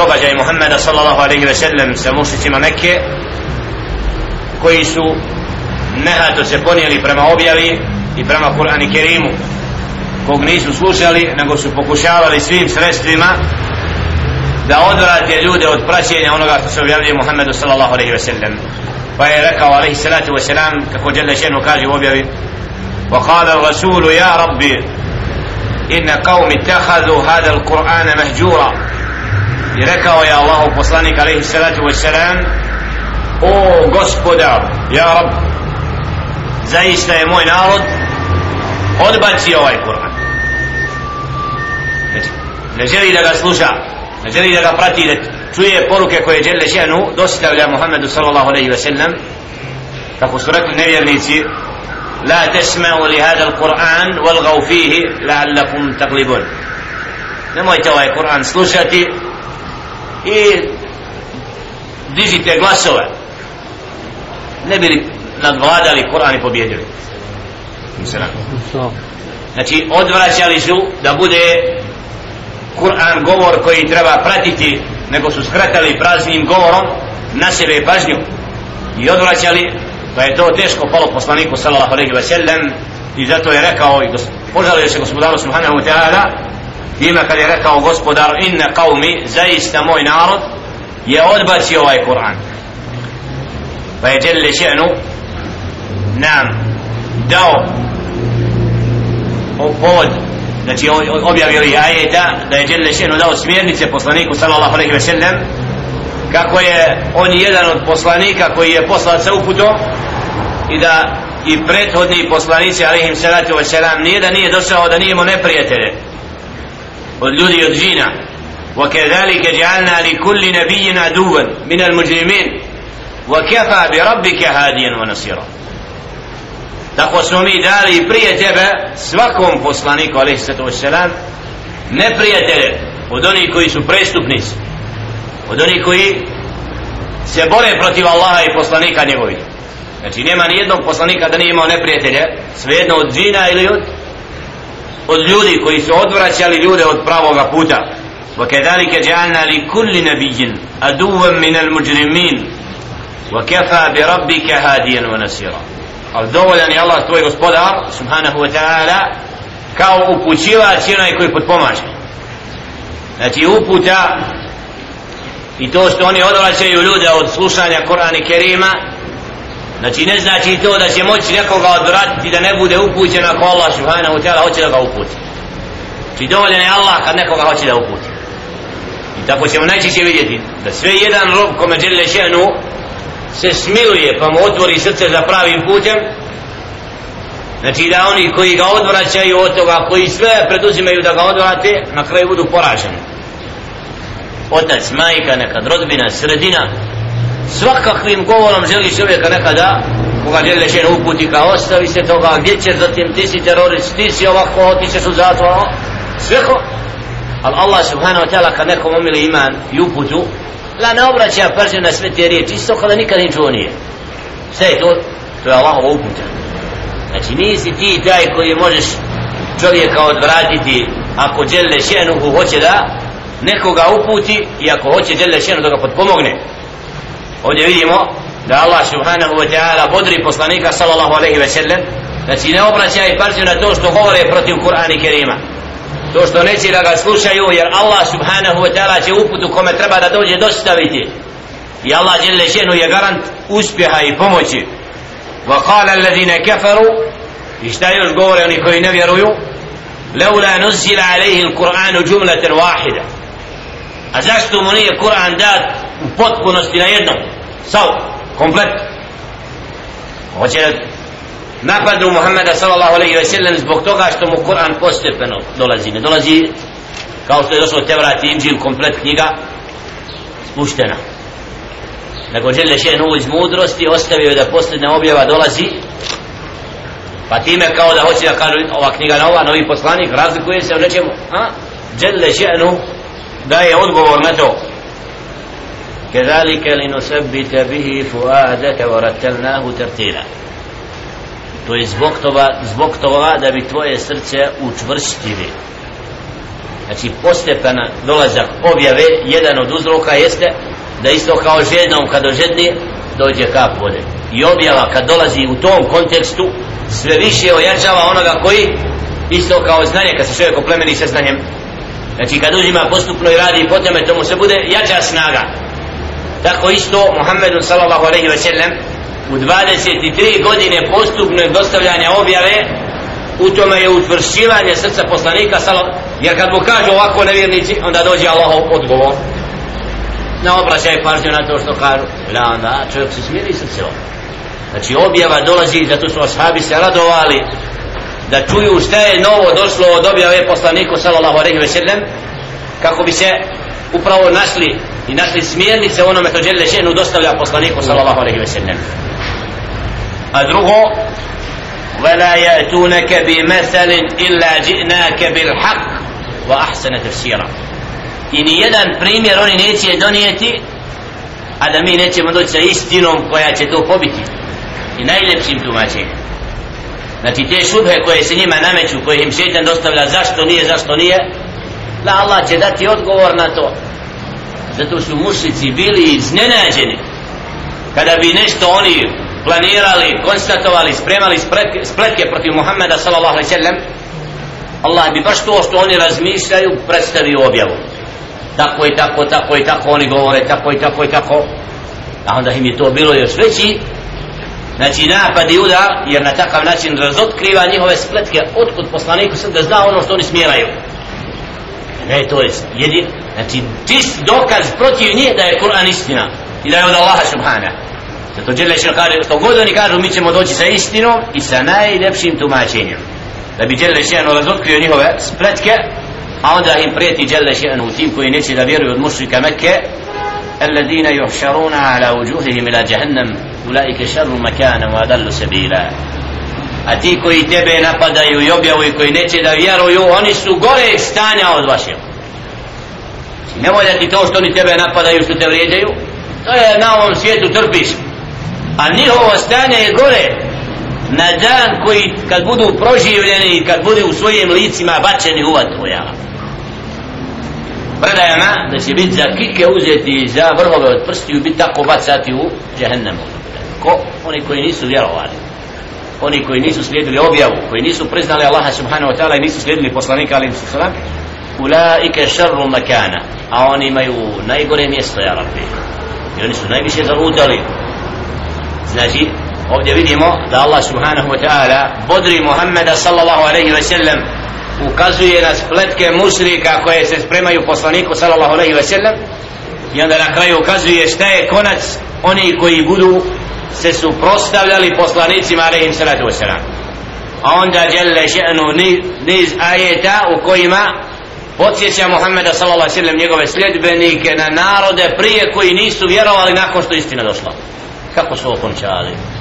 događaj Muhammeda sallallahu alaihi ve sellem sa mušicima Mekke koji su nehato se ponijeli prema objavi i prema Kur'an i Kerimu kog nisu slušali nego su pokušavali svim sredstvima da odvrate ljude od praćenja onoga što se objavljuje Muhammedu sallallahu alaihi ve sellem pa je rekao alaihi salatu wa salam kako Jelle Šenu kaže u objavi وقال الرسول يا ربي إن قوم اتخذوا هذا القرآن مهجورا i rekao je Allahu poslanik alaihi salatu wa salam o gospodar ja rab zaista je moj narod odbacio ovaj Kur'an znači, ne želi da ga sluša ne želi da ga prati da čuje poruke koje Đelle Šenu dostavlja Muhammedu sallallahu alaihi wa sallam kako su rekli nevjernici لا تسمعوا لهذا القرآن والغوا فيه لعلكم تغلبون nemojte ovaj Kur'an slušati i dižite glasove. Ne bili nadvladali Kur'an i pobjedili znači odvraćali su da bude Kur'an govor koji treba pratiti nego su skratali praznim govorom na sebe pažnju i odvraćali pa je to teško palo poslaniku sallallahu alejhi ve sellem i zato je rekao i požalio se gospodaru subhanahu wa ta'ala ima kad je rekao gospodar inna qaumi zaista moj narod je odbacio ovaj Kur'an. Pa je djeli še'nu nam dao povod znači objavio je ajeta da je djeli še'nu dao smjernice poslaniku sallallahu alaihi ve sellem kako je on jedan od poslanika koji je poslat sa uputom i da i prethodni poslanici alaihim salatu wa selam nije da nije došao da nije imao neprijatelje od ljudi od džina وكذلك جعلنا لكل نبي عدوا من المجرمين وكفى بربك هاديا ونصيرا tako smo mi dali prije tebe svakom poslaniku alaihi sallatu wassalam neprijatelje od onih koji su prestupnici od onih koji se bore protiv Allaha i poslanika njegovih znači nema ni jednog poslanika da nije imao neprijatelje svejedno od džina ili od od ljudi koji su odvraćali ljude od pravoga puta وكذلك جعلنا لكل نبي عدوا من المجرمين وكفى بربك هاديا ونصيرا al dovoljan je Allah tvoj gospodar subhanahu wa ta'ala kao upućivač onaj koji potpomaže znači uputa i to što oni odvraćaju ljude od slušanja Korana i Kerima znači ne znači to da će moći nekoga odvratiti da ne bude upućen ako Allah subhanahu ta'ala hoće da ga uputi. Znači dovoljen je Allah kad nekoga hoće da uputi. I tako ćemo najčešće vidjeti da sve jedan rob kome žele šenu se smiluje pa mu otvori srce za pravim putem znači da oni koji ga odvraćaju od toga koji sve preduzimaju da ga odvrate na kraju budu poraženi. Otac, majka, nekad rodbina, sredina svakakvim govorom želi čovjeka nekada koga žele žene uputi kao ostavi se toga gdje ćeš zatim ti si terorist ti si ovako ti ćeš u zatvor ono, sve ko ali Allah subhanahu wa ta'ala kad nekom omili iman i uputu la ne obraća pažnju na sve te riječi isto kada nikad ni čuo nije. Sve je to to je Allahova uputa. Znači nisi ti taj koji možeš čovjeka odvratiti ako žele ženu hoće da nekoga uputi i ako hoće žele ženu da ga potpomogne ovdje vidimo da Allah subhanahu wa ta'ala bodri poslanika sallallahu alaihi wa sallam. Znači ne obraća i pažnju na to što govore protiv Kur'ana i Kerima. To što neće da ga slušaju jer Allah subhanahu wa ta'ala će uputu kome treba da dođe dostaviti. I Allah je šenu je garant uspjeha i pomoći. Wa kala كفروا kafaru i šta još govore oni koji ne vjeruju? Leula nuzila alaihi il-Qur'anu džumlatan wahida. A zašto mu nije Kur'an dat u potpunosti na jednom? Sav, komplet. Hoće napadu Muhammeda sallallahu alaihi ve sellem zbog toga što mu Kur'an postepeno dolazi? Ne dolazi kao što je došlo Tevrat i Inđil komplet knjiga spuštena. Nego žele še novo iz mudrosti ostavio da posljedna objava dolazi pa time kao da hoće da kažu ova knjiga nova, novi poslanik razlikuje se u nečemu. A? žele še'nu da je odgovor na to. كذلك لنثبت به فؤادك ورتلناه ترتيلا to je zbog toga, zbog toga da bi tvoje srce učvrstili znači postepena dolazak objave jedan od uzroka jeste da isto kao žednom kad ožedni dođe kap vode i objava kad dolazi u tom kontekstu sve više ojačava onoga koji isto kao znanje kad se čovjek oplemeni sa znanjem znači kad uzima postupno i radi po tome tomu se bude jača snaga tako isto Muhammedun sallallahu alaihi ve sellem u 23 godine postupno dostavljanja objave u tome je utvršivanje srca poslanika sallallahu jer kad mu kažu ovako nevjernici onda dođe Allahov odgovor. Ne obraćaj pažnju na to što kažu. Da onda čovjek se smiri srce. Znači objava dolazi zato su ashabi se radovali da čuju šta je novo došlo od objave poslaniku sallallahu alaihi ve sellem kako bi se upravo našli i našli smjernice onome to žele šenu dostavlja poslaniku sallallahu alaihi ve sellem a drugo ولا يأتونك بمثل إلا جئناك بالحق وأحسن تفسيرا i ni jedan primjer oni neće donijeti a da mi nećemo doći sa istinom koja će to pobiti i najljepšim tumačenjem znači te šubhe koje se njima nameću koje im šeitan dostavlja zašto nije, zašto nije da Allah će dati odgovor na to zato su mušici bili iznenađeni. Kada bi nešto oni planirali, konstatovali, spremali spletke, spletke protiv Muhammeda sallallahu alaihi sallam Allah bi baš to što oni razmišljaju predstavio objavu. Tako i tako, tako i tako oni govore tako i tako i tako. A onda im je to bilo još veći znači napad i udar jer na takav način razotkriva njihove spletke otkud poslaniku sam da zna ono što oni smjeraju ne to je jedin znači čist dokaz protiv njih da je Kur'an istina i da je od Allaha subhana zato Đele še kaže što god oni kažu mi ćemo doći sa istinom i sa najlepšim tumačenjem da bi Đele še razotkrio njihove spletke a onda im prijeti Đele še u tim koji neće da vjeruju od mušrika Mekke الذين يحشرون على وجوههم إلى جهنم أولئك شر مكانا وأضل سبيلا a ti koji tebe napadaju i objavu i koji neće da vjeruju oni su gore stanja od vašeg nemoj da ti to što oni tebe napadaju što te vrijeđaju. To je na ovom svijetu trpiš. A njihovo stanje je gore. Na dan koji kad budu proživljeni i kad budu u svojim licima bačeni u vatru predajama da će biti za kike uzeti za vrhove od prstiju biti tako bacati u džehennemu ko? oni koji nisu vjerovali. Oni koji nisu slijedili objavu koji nisu priznali Allaha subhanahu wa ta'ala i nisu slijedili poslanika alim sallam ulaike šarru makana a oni imaju najgore mjesto ja rabbi. I oni su najviše zarudali znači ovdje vidimo da Allah subhanahu wa ta'ala bodri Muhammeda sallallahu alaihi wa sallam ukazuje na spletke mušrika koje se spremaju poslaniku sallallahu alaihi wa sellem i onda na kraju ukazuje šta je konac oni koji budu se suprotstavljali poslanicima alejhi salatu sallam. A onda djelle še'nu niz ajeta u kojima podsjeća Muhammeda sallallahu alejhi ve sellem njegove sledbenike na narode prije koji nisu vjerovali nakon što istina došla. Kako su okončali